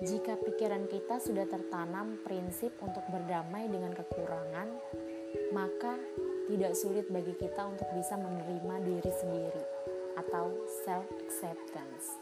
Jika pikiran kita sudah tertanam prinsip untuk berdamai dengan kekurangan, maka tidak sulit bagi kita untuk bisa menerima diri sendiri atau self acceptance.